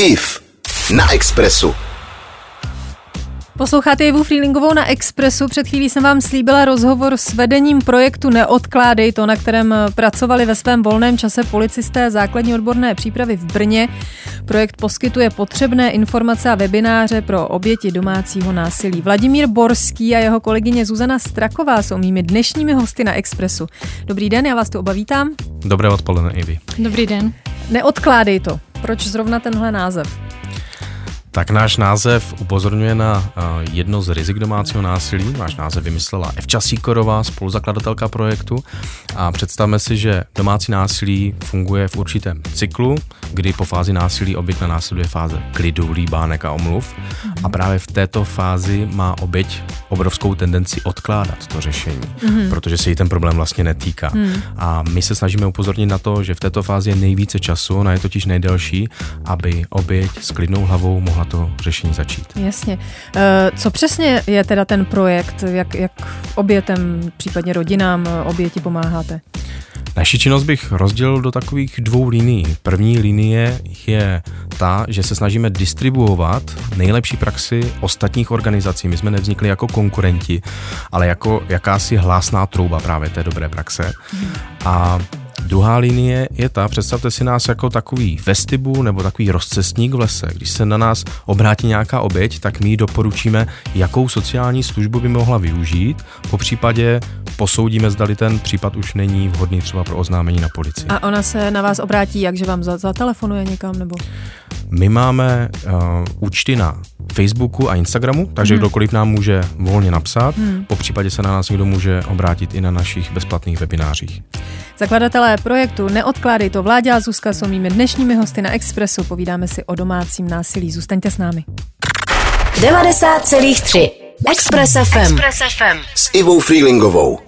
IF na Expressu. Posloucháte Jevu Freelingovou na Expressu. Před chvílí jsem vám slíbila rozhovor s vedením projektu Neodkládej to, na kterém pracovali ve svém volném čase policisté základní odborné přípravy v Brně. Projekt poskytuje potřebné informace a webináře pro oběti domácího násilí. Vladimír Borský a jeho kolegyně Zuzana Straková jsou mými dnešními hosty na Expressu. Dobrý den, já vás tu oba vítám. Dobré odpoledne, Ivy. Dobrý den. Neodkládej to. Proč zrovna tenhle název? Tak náš název upozorňuje na jedno z rizik domácího násilí. Náš název vymyslela Evča Síkorová, spoluzakladatelka projektu. A představme si, že domácí násilí funguje v určitém cyklu, kdy po fázi násilí obvykle následuje fáze klidu, líbánek a omluv. A právě v této fázi má oběť obrovskou tendenci odkládat to řešení, mm-hmm. protože se jí ten problém vlastně netýká. Mm. A my se snažíme upozornit na to, že v této fázi je nejvíce času, ona je totiž nejdelší, aby oběť s klidnou hlavou mohla to řešení začít. Jasně. Eh, co přesně je teda ten projekt? Jak, jak obětem, případně rodinám oběti pomáháte? Naši činnost bych rozdělil do takových dvou linií. První linie je ta, že se snažíme distribuovat nejlepší praxi ostatních organizací. My jsme nevznikli jako konkurenti, ale jako jakási hlásná trouba právě té dobré praxe. A Druhá linie je ta, představte si nás jako takový vestibu nebo takový rozcestník v lese. Když se na nás obrátí nějaká oběť, tak my doporučíme, jakou sociální službu by mohla využít. Po případě posoudíme, zdali ten případ už není vhodný třeba pro oznámení na policii. A ona se na vás obrátí, jak že vám zatelefonuje někam nebo? My máme uh, účty na Facebooku a Instagramu, takže hmm. kdokoliv nám může volně napsat. Hmm. Po případě se na nás někdo může obrátit i na našich bezplatných webinářích. Zakladatelé projektu Neodkládej to Vláďa a Zuzka jsou mými dnešními hosty na Expressu. Povídáme si o domácím násilí. Zůstaňte s námi. 90,3 Express FM. Express FM. S Ivou Freelingovou.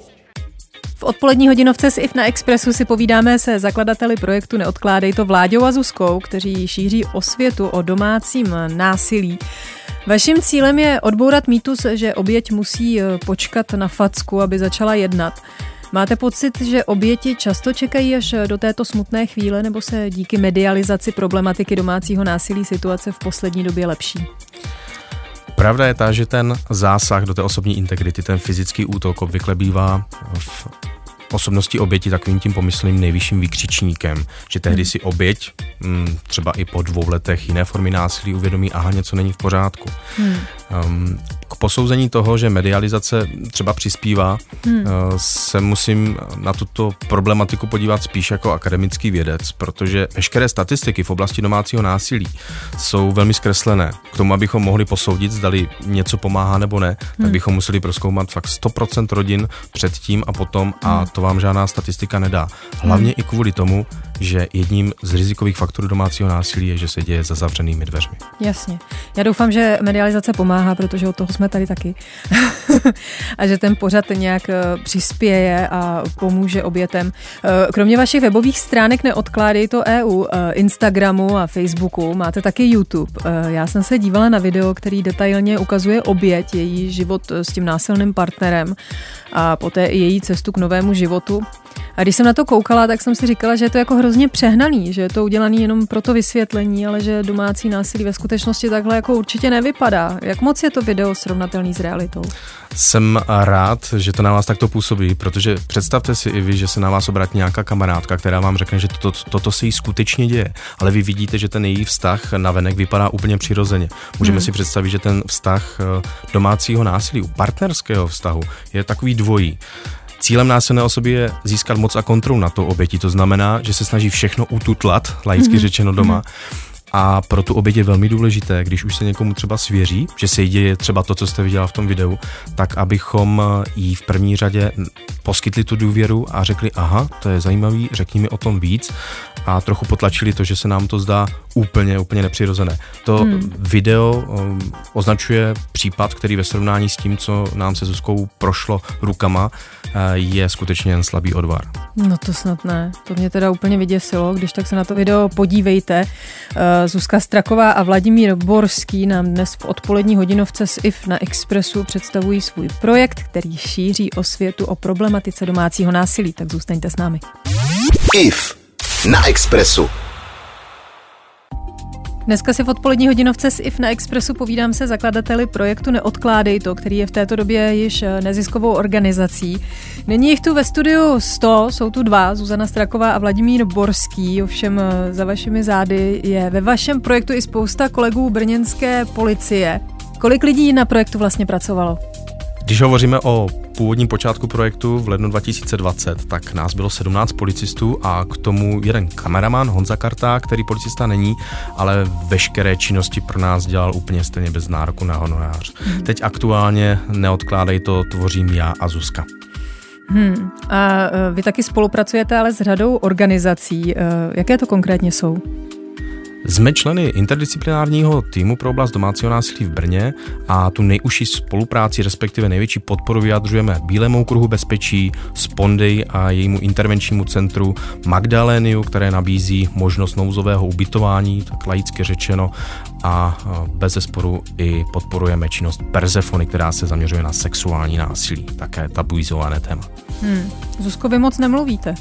V odpolední hodinovce s IF na Expressu si povídáme se zakladateli projektu Neodkládej to Vláďou a Zuzkou, kteří šíří osvětu o domácím násilí. Vaším cílem je odbourat mýtus, že oběť musí eh, počkat na facku, aby začala jednat. Máte pocit, že oběti často čekají až do této smutné chvíle, nebo se díky medializaci problematiky domácího násilí situace v poslední době lepší? Pravda je ta, že ten zásah do té osobní integrity, ten fyzický útok obvykle bývá v osobnosti oběti takovým tím pomyslným nejvyšším vykřičníkem, že tehdy si oběť mm, třeba i po dvou letech jiné formy násilí uvědomí, aha, něco není v pořádku. Hmm. Um, k posouzení toho, že medializace třeba přispívá, hmm. uh, se musím na tuto problematiku podívat spíš jako akademický vědec, protože veškeré statistiky v oblasti domácího násilí jsou velmi zkreslené. K tomu, abychom mohli posoudit, zdali něco pomáhá nebo ne, hmm. tak bychom museli proskoumat fakt 100% rodin předtím a potom a hmm. To vám žádná statistika nedá. Hlavně hmm. i kvůli tomu, že jedním z rizikových faktorů domácího násilí je, že se děje za zavřenými dveřmi. Jasně. Já doufám, že medializace pomáhá, protože od toho jsme tady taky. a že ten pořad nějak eh, přispěje a pomůže obětem. Eh, kromě vašich webových stránek neodkládej to EU, eh, Instagramu a Facebooku, máte taky YouTube. Já jsem se dívala na video, který detailně ukazuje oběť, její život s tím násilným partnerem a poté i její cestu k novému životu. A když jsem na to koukala, tak jsem si říkala, že je to jako hrozně přehnaný, že je to udělaný jenom pro to vysvětlení, ale že domácí násilí ve skutečnosti takhle jako určitě nevypadá. Jak moc je to video srovnatelný s realitou? Jsem rád, že to na vás takto působí, protože představte si i vy, že se na vás obrátí nějaká kamarádka, která vám řekne, že toto, toto se jí skutečně děje, ale vy vidíte, že ten její vztah na venek vypadá úplně přirozeně. Můžeme hmm. si představit, že ten vztah eh, domácího násilí, partnerského vztahu je takový dvojí. Cílem násilné osoby je získat moc a kontrolu na to oběti, to znamená, že se snaží všechno ututlat, laicky mm-hmm. řečeno doma. Mm-hmm. A pro tu oběť je velmi důležité, když už se někomu třeba svěří, že se jí děje třeba to, co jste viděla v tom videu, tak abychom jí v první řadě poskytli tu důvěru a řekli, aha, to je zajímavý, řekni mi o tom víc a trochu potlačili to, že se nám to zdá úplně, úplně nepřirozené. To hmm. video um, označuje případ, který ve srovnání s tím, co nám se Zuzkou prošlo rukama, uh, je skutečně jen slabý odvar. No to snad ne. To mě teda úplně vyděsilo, když tak se na to video podívejte. Uh, Zuzka Straková a Vladimír Borský nám dnes v odpolední hodinovce s IF na Expressu představují svůj projekt, který šíří o světu o problematice domácího násilí. Tak zůstaňte s námi. IF na Expressu. Dneska si v odpolední hodinovce s IF na Expressu povídám se zakladateli projektu Neodkládej to, který je v této době již eh, neziskovou organizací. Není jich tu ve studiu 100, jsou tu dva, Zuzana Straková a Vladimír Borský, ovšem eh, za vašimi zády je ve vašem projektu i spousta kolegů brněnské policie. Kolik lidí na projektu vlastně pracovalo? Když hovoříme o původním počátku projektu v lednu 2020, tak nás bylo 17 policistů a k tomu jeden kameraman Honza Karta, který policista není, ale veškeré činnosti pro nás dělal úplně stejně bez nároku na honorář. Hmm. Teď aktuálně neodkládej to, tvořím já a Zuzka. Hmm. A e, vy taky spolupracujete ale s řadou organizací. E, jaké to konkrétně jsou? Jsme členy interdisciplinárního týmu pro oblast domácího násilí v Brně a tu nejužší spolupráci, respektive největší podporu vyjadřujeme Bílému kruhu bezpečí, Spondej a jejímu intervenčnímu centru Magdaléniu, které nabízí možnost nouzového ubytování, tak laicky řečeno, a bez zesporu i podporujeme činnost Persefony, která se zaměřuje na sexuální násilí, také tabuizované téma. Hmm. Zuzko, vy moc nemluvíte.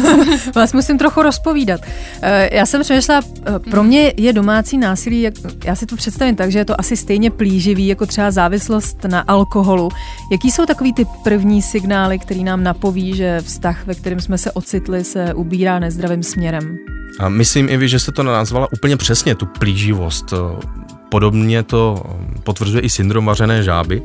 Vás musím trochu rozpovídat. Eh, já jsem přemýšlela, eh, pro mě je domácí násilí, já si to představím tak, že je to asi stejně plíživý, jako třeba závislost na alkoholu. Jaký jsou takový ty první signály, který nám napoví, že vztah, ve kterém jsme se ocitli, se ubírá nezdravým směrem? A myslím i vy, že jste to nazvala úplně přesně, tu plíživost. Podobně to potvrzuje i syndrom vařené žáby,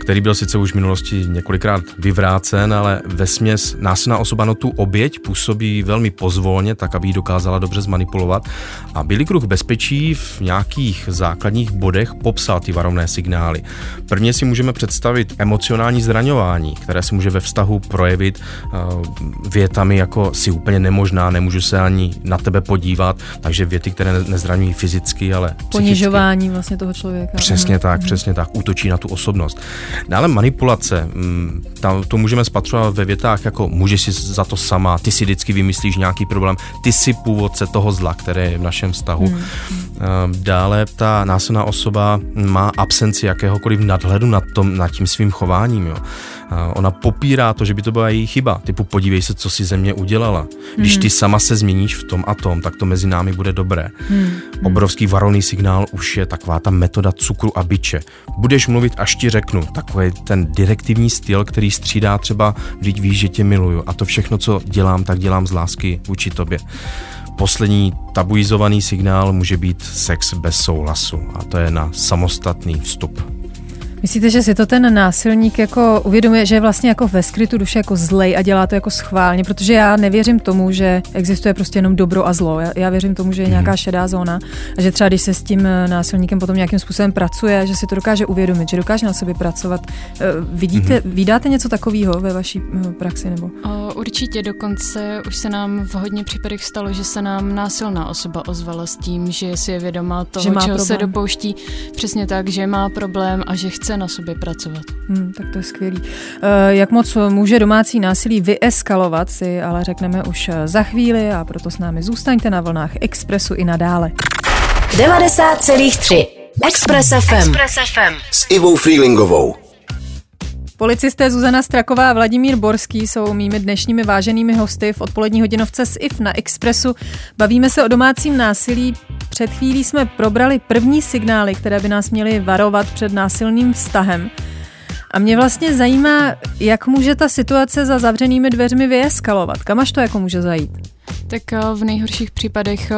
který byl sice už v minulosti několikrát vyvrácen, ale ve směs násilná osoba na tu oběť působí velmi pozvolně, tak aby ji dokázala dobře zmanipulovat. A Billy Kruh bezpečí v nějakých základních bodech popsal ty varovné signály. Prvně si můžeme představit emocionální zraňování, které se může ve vztahu projevit eh, větami jako si úplně nemožná, nemůžu se ani na tebe podívat, takže věty, které nezraňují fyzicky, ale Ponižování vlastně toho člověka. Přesně mhm. tak, přesně tak, útočí na tu osobnost. Dále manipulace, mm, tam to můžeme spatřovat ve větách jako můžeš si za to sama, ty si vždycky vymyslíš nějaký problém, ty si původce toho zla, které je v našem vztahu. Hmm. Ehm, dále ta násilná osoba má absenci jakéhokoliv nadhledu nad, tom, nad tím svým chováním. Jo. Ona popírá to, že by to byla její chyba. Typu podívej se, co si ze mě udělala. Když hmm. ty sama se změníš v tom a tom, tak to mezi námi bude dobré. Hmm. Obrovský varovný signál už je taková ta metoda cukru a byče. Budeš mluvit, až ti řeknu. Takový ten direktivní styl, který střídá třeba, když víš, že tě miluju. A to všechno, co dělám, tak dělám z lásky vůči tobě. Poslední tabuizovaný signál může být sex bez souhlasu a to je na samostatný vstup. Myslíte, že si to ten násilník jako uvědomuje, že je vlastně jako ve skrytu duše jako zlej a dělá to jako schválně, protože já nevěřím tomu, že existuje prostě jenom dobro a zlo. Já, já věřím tomu, že je nějaká mhm. šedá zóna a že třeba když se s tím eh, násilníkem potom nějakým způsobem pracuje, že si to dokáže uvědomit, že dokáže na sobě pracovat. Eh, vidíte, mm-hmm. vydáte něco takového ve vaší eh, praxi nebo? O, určitě, dokonce už se nám v hodně případech stalo, že se nám násilná osoba ozvala s tím, že si je vědomá toho, že má čeho problém. se dopouští. Přesně tak, že má problém a že chce chce na sobě pracovat. Hmm, tak to je skvělý. Eh, jak moc může domácí násilí vyeskalovat, si ale řekneme už eh, za chvíli a proto s námi zůstaňte na vlnách Expressu i nadále. 90,3 Express FM. Express FM. S Ivou Freelingovou. Policisté Zuzana Straková a Vladimír Borský jsou mými dnešními váženými hosty v odpolední hodinovce s IF na Expressu. Bavíme se o domácím násilí. Před chvílí jsme probrali první signály, které by nás měly varovat před násilným vztahem. A mě vlastně zajímá, jak může ta situace za zavřenými dveřmi vyeskalovat. Kam až to jako může zajít? Tak eh, v nejhorších případech eh,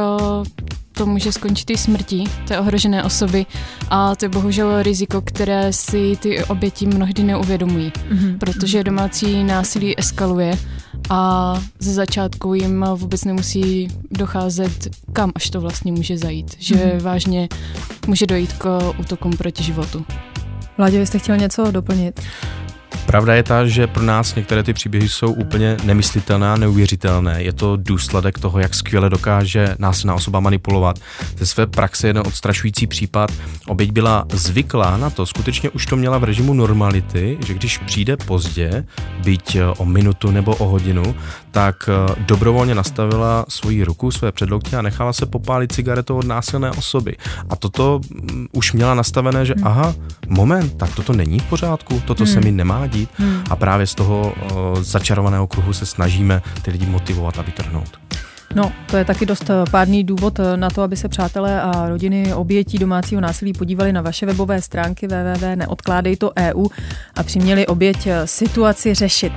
to může skončit i smrtí té ohrožené osoby a to je bohužel riziko, které si ty oběti mnohdy neuvědomují, mm-hmm. protože domácí násilí eskaluje a ze začátku jim vůbec nemusí docházet, kam až to vlastně může zajít, že mm-hmm. vážně může dojít k útokům proti životu. Vládě, vy jste chtěl něco doplnit? Pravda je ta, že pro nás některé ty příběhy jsou úplně nemyslitelné a neuvěřitelné. Je to důsledek toho, jak skvěle dokáže násilná osoba manipulovat. Ze své praxe jeden odstrašující případ. Oběť byla zvyklá na to, skutečně už to měla v režimu normality, že když přijde pozdě, byť o minutu nebo o hodinu, tak eh, dobrovolně nastavila svoji ruku, své předloktě a nechala se popálit cigaretou od násilné osoby. A toto mm, už měla nastavené, že hmm. aha, moment, tak toto není v pořádku, toto hmm. se mi nemá dít. Hmm. A právě z toho uh, začarovaného kruhu se snažíme ty lidi motivovat a vytrhnout. No, to je taky dost eh, pádný důvod eh, na to, aby se přátelé a rodiny obětí domácího násilí podívali na vaše webové stránky www.neodkládejto.eu a přiměli oběť eh, situaci řešit.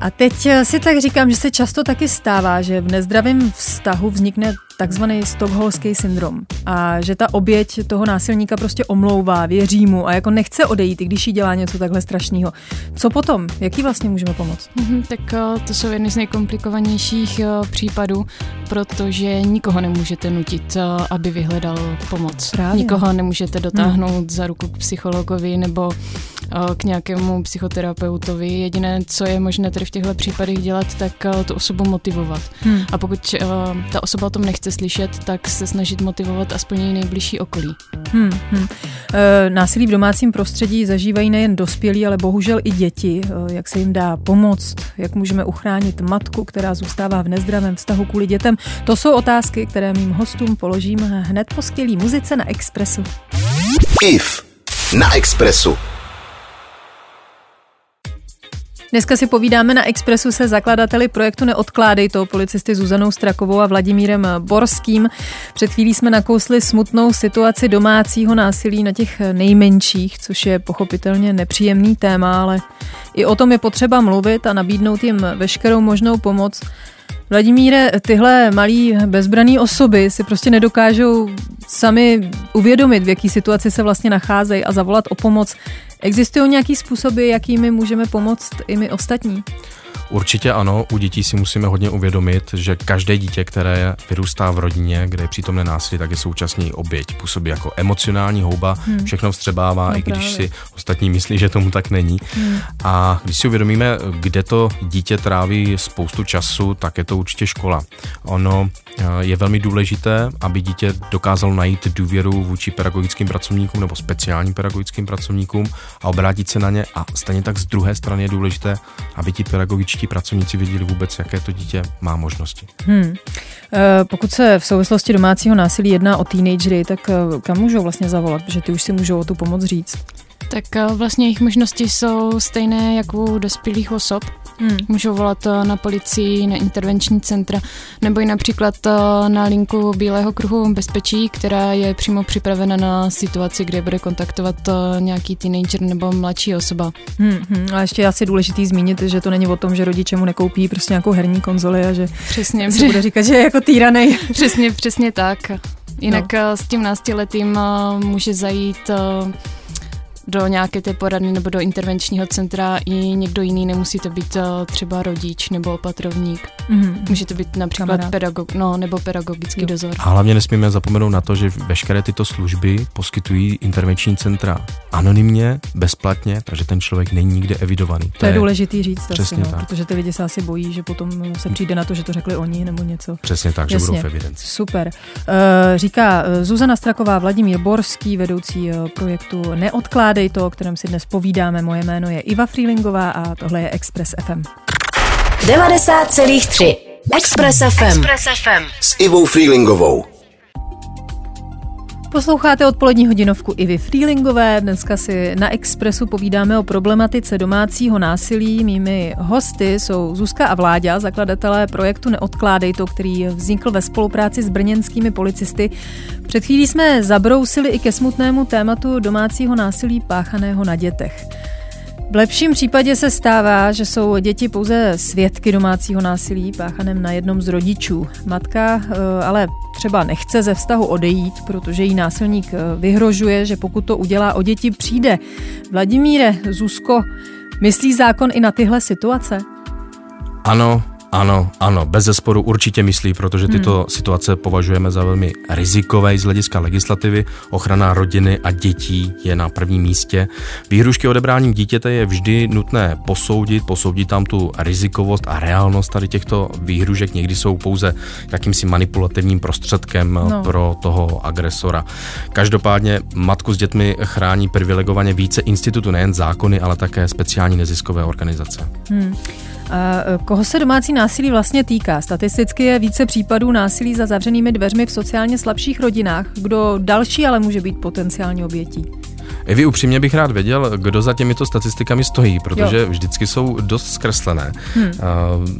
A teď si tak říkám, že se často taky stává, že v nezdravém vztahu vznikne takzvaný stokholský syndrom a že ta oběť toho násilníka prostě omlouvá, věří mu a jako nechce odejít, i když jí dělá něco takhle strašného. Co potom? Jaký vlastně můžeme pomoct? Mm-hmm, tak uh, to jsou jedny z nejkomplikovanějších uh, případů, protože nikoho nemůžete nutit, aby vyhledal pomoc. Právě. Nikoho nemůžete dotáhnout hmm. za ruku k psychologovi nebo k nějakému psychoterapeutovi. Jediné, co je možné tady v těchto případech dělat, tak tu osobu motivovat. Hmm. A pokud ta osoba o tom nechce slyšet, tak se snažit motivovat aspoň její nejbližší okolí. Hmm, hmm. E, násilí v domácím prostředí zažívají nejen dospělí, ale bohužel i děti. E, jak se jim dá pomoct, jak můžeme uchránit matku, která zůstává v nezdravém vztahu kvůli dětem. To jsou otázky, které mým hostům položím hned po skvělý muzice na Expressu. IF na Expressu. Dneska si povídáme na Expressu se zakladateli projektu Neodkládej to, policisty Zuzanou Strakovou a Vladimírem Borským. Před chvílí jsme nakousli smutnou situaci domácího násilí na těch nejmenších, což je pochopitelně nepříjemný téma, ale i o tom je potřeba mluvit a nabídnout jim veškerou možnou pomoc. Vladimíre, tyhle malí bezbraný osoby si prostě nedokážou sami uvědomit, v jaký situaci se vlastně nacházejí a zavolat o pomoc. Existují nějaký způsoby, jakými můžeme pomoct i my ostatní? Určitě ano, u dětí si musíme hodně uvědomit, že každé dítě, které vyrůstá v rodině, kde je přítomné násilí, tak je současně i oběť. Působí jako emocionální houba, hmm. všechno vstřebává, no, i když právě. si ostatní myslí, že tomu tak není. Hmm. A když si uvědomíme, kde to dítě tráví spoustu času, tak je to určitě škola. Ono eh, je velmi důležité, aby dítě dokázalo najít důvěru vůči pedagogickým pracovníkům nebo speciálním pedagogickým pracovníkům a obrátit se na ně. A stejně tak z druhé strany je důležité, aby ti pedagogičtí pedagogičtí pracovníci věděli vůbec, jaké to dítě má možnosti. Hmm. Pokud se v souvislosti domácího násilí jedná o teenagery, tak e, kam můžou vlastně zavolat, protože ty už si můžou o tu pomoc říct? Tak e, vlastně jejich možnosti jsou stejné jako u dospělých osob. Hmm. Můžou volat eh, na policii, na intervenční centra, nebo i například eh, na linku Bílého kruhu bezpečí, která je přímo připravena na situaci, kde bude kontaktovat eh, nějaký teenager nebo mladší osoba. Hmm, hmm. A ještě asi důležitý zmínit, že to není o tom, že rodiče mu nekoupí prostě nějakou herní konzoli a že přesně, se bude říkat, že je jako týranej. Přesně, přesně tak. Jinak no. s tím náctiletým může zajít do nějaké té poradny nebo do intervenčního centra i někdo jiný, nemusí to být eh, třeba rodič nebo opatrovník. Mm-hmm. Může to být například pedagog, no, nebo pedagogický jo. dozor. A hlavně nesmíme zapomenout na to, že veškeré tyto služby poskytují intervenční centra anonymně, bezplatně, takže ten člověk není nikde evidovaný. To, to je, je důležitý říct, přesně asi, no, protože ty lidi se asi bojí, že potom se přijde na to, že to řekli oni nebo něco. Přesně tak, Jasně. že budou v evidenci. Super. Uh, říká eh, Zuzana Straková, Vladimír Borský, vedoucí projektu Neodkládej Odkládej to, o kterém si dnes povídáme. Moje jméno je Iva Freelingová a tohle je Express FM. 90,3 Express FM. Express FM. S Ivou Freelingovou. Posloucháte odpolední hodinovku Ivy Freelingové. Dneska si na Expressu povídáme o problematice domácího násilí. Mými hosty jsou Zuzka a Vláďa, zakladatelé projektu Neodkládej to, který vznikl ve spolupráci s brněnskými policisty. Před chvílí jsme zabrousili i ke smutnému tématu domácího násilí páchaného na dětech. V lepším případě se stává, že jsou děti pouze svědky domácího násilí páchaném na jednom z rodičů. Matka eh, ale třeba nechce ze vztahu odejít, protože jí násilník eh, vyhrožuje, že pokud to udělá, o děti přijde. Vladimíre, Zuzko, myslí zákon i na tyhle situace? Ano, ano, ano, bez zesporu určitě myslí, protože tyto hmm. situace považujeme za velmi rizikové z hlediska legislativy. Ochrana rodiny a dětí je na prvním místě. Výhrušky odebráním dítěte je vždy nutné posoudit, posoudit tam tu rizikovost a reálnost tady těchto výhružek. Někdy jsou pouze jakýmsi manipulativním prostředkem no. pro toho agresora. Každopádně matku s dětmi chrání privilegovaně více institutu, nejen zákony, ale také speciální neziskové organizace. Hmm. E, koho se domácí násilí vlastně týká? Statisticky je více případů násilí za zavřenými dveřmi v sociálně slabších rodinách. Kdo další ale může být potenciální obětí? Vy upřímně bych rád věděl, kdo za těmito statistikami stojí, protože jo. vždycky jsou dost zkreslené. Hmm.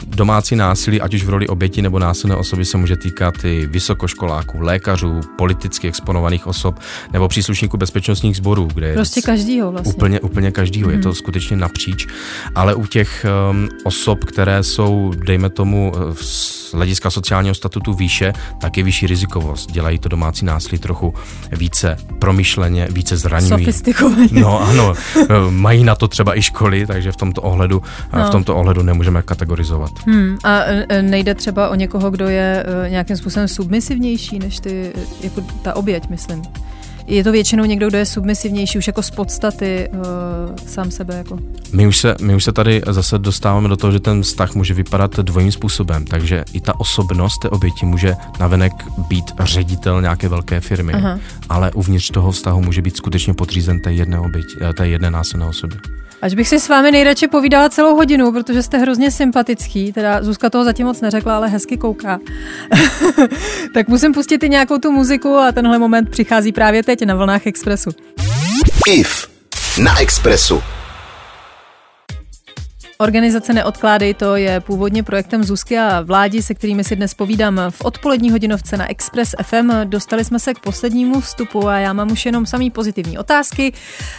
Domácí násilí, ať už v roli oběti nebo násilné osoby, se může týkat i vysokoškoláků, lékařů, politicky exponovaných osob nebo příslušníků bezpečnostních sborů, kde prostě každýho vlastně. Úplně, úplně každýho, hmm. je to skutečně napříč. Ale u těch um, osob, které jsou, dejme tomu, z hlediska sociálního statutu výše, tak je vyšší rizikovost. Dělají to domácí násilí trochu více promyšleně, více zraňují. Sofistikovaně. No ano, mají na to třeba i školy, takže v tomto ohledu, no. v tomto ohledu nemůžeme kategorizovat. Hmm, a e, nejde třeba o někoho, kdo je nějakým způsobem submisivnější než ty, jako ta oběť, myslím je to většinou někdo, kdo je submisivnější už jako z podstaty uh, sám sebe. Jako. My, už se, my už se tady zase dostáváme do toho, že ten vztah může vypadat dvojím způsobem, takže i ta osobnost té oběti může navenek být ředitel nějaké velké firmy, Aha. ale uvnitř toho vztahu může být skutečně podřízen té jedné oběti, eh, té jedné násilné osoby. Až bych si s vámi nejradši povídala celou hodinu, protože jste hrozně sympatický, teda Zuzka toho zatím moc neřekla, ale hezky kouká. tak musím pustit i nějakou tu muziku a tenhle moment přichází právě teď na vlnách Expressu. IF na Expressu. Organizace Neodkládej to je původně projektem Zuzky a vládi, se kterými si dnes povídám v odpolední hodinovce na Express FM. Dostali jsme se k poslednímu vstupu a já mám už jenom samý pozitivní otázky.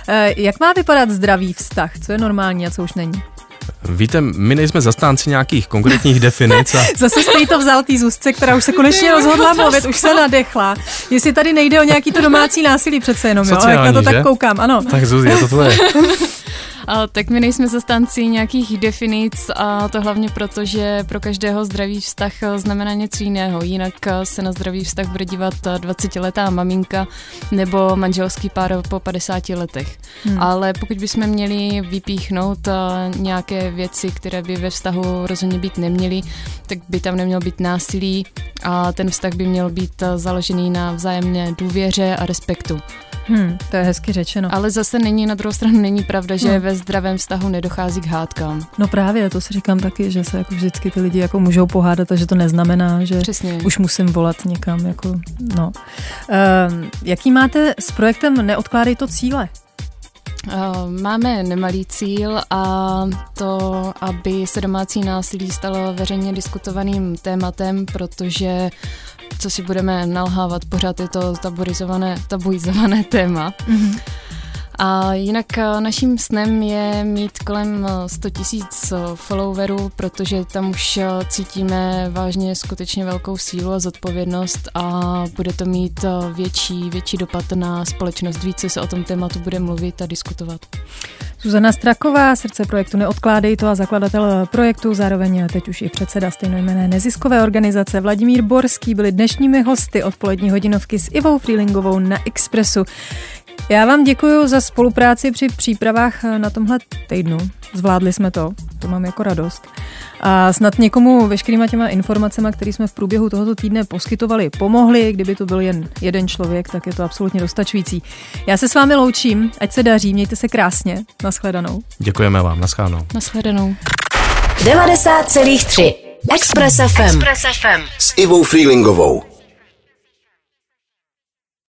Eh, jak má vypadat zdravý vztah? Co je normální a co už není? Víte, my nejsme zastánci nějakých konkrétních definic. A... Zase jste to vzal té Zuzce, která už se konečně rozhodla mluvit, už se nadechla. Jestli tady nejde o nějaký to domácí násilí přece jenom, Sociální, jo? Jak na to že? tak koukám, ano. Tak Zuzi, je to tvoje. A, tak my nejsme zastanci nějakých definic a to hlavně proto, že pro každého zdravý vztah znamená něco jiného. Jinak se na zdravý vztah bude dívat 20-letá maminka nebo manželský pár po 50 letech. Hmm. Ale pokud bychom měli vypíchnout nějaké věci, které by ve vztahu rozhodně být neměly, tak by tam nemělo být násilí a ten vztah by měl být založený na vzájemné důvěře a respektu. Hmm, to je hezky řečeno. Ale zase není na druhou stranu není pravda, že no. ve zdravém vztahu nedochází k hádkám. No právě, to si říkám taky, že se jako vždycky ty lidi jako můžou pohádat a že to neznamená, že Přesně. už musím volat někam. Jako, no. Uh, jaký máte s projektem Neodkládej to cíle? Máme nemalý cíl a to, aby se domácí násilí stalo veřejně diskutovaným tématem, protože co si budeme nalhávat, pořád je to tabuizované, tabuizované téma. Mm-hmm. A jinak eh, naším snem je mít kolem 100 eh, tisíc eh, followerů, protože tam už cítíme vážně skutečně velkou sílu a zodpovědnost a bude to mít větší, větší dopad na společnost. Více se o tom tématu bude mluvit a diskutovat. Zuzana Straková, srdce projektu Neodkládej to a zakladatel projektu, zároveň teď už i předseda stejnojmené neziskové organizace Vladimír Borský byli dnešními hosty odpolední hodinovky s Ivou Freelingovou na Expressu. Já vám děkuji za spolupráci při přípravách na tomhle týdnu. Zvládli jsme to, to mám jako radost. A snad někomu veškerýma těma informacemi, které jsme v průběhu tohoto týdne poskytovali, pomohli. Kdyby to byl jen jeden člověk, tak je to absolutně dostačující. Já se s vámi loučím, ať se daří, mějte se krásně. Naschledanou. Děkujeme vám, naschledanou. Naschledanou. 90,3 Express FM. Express FM. S Ivou Freelingovou.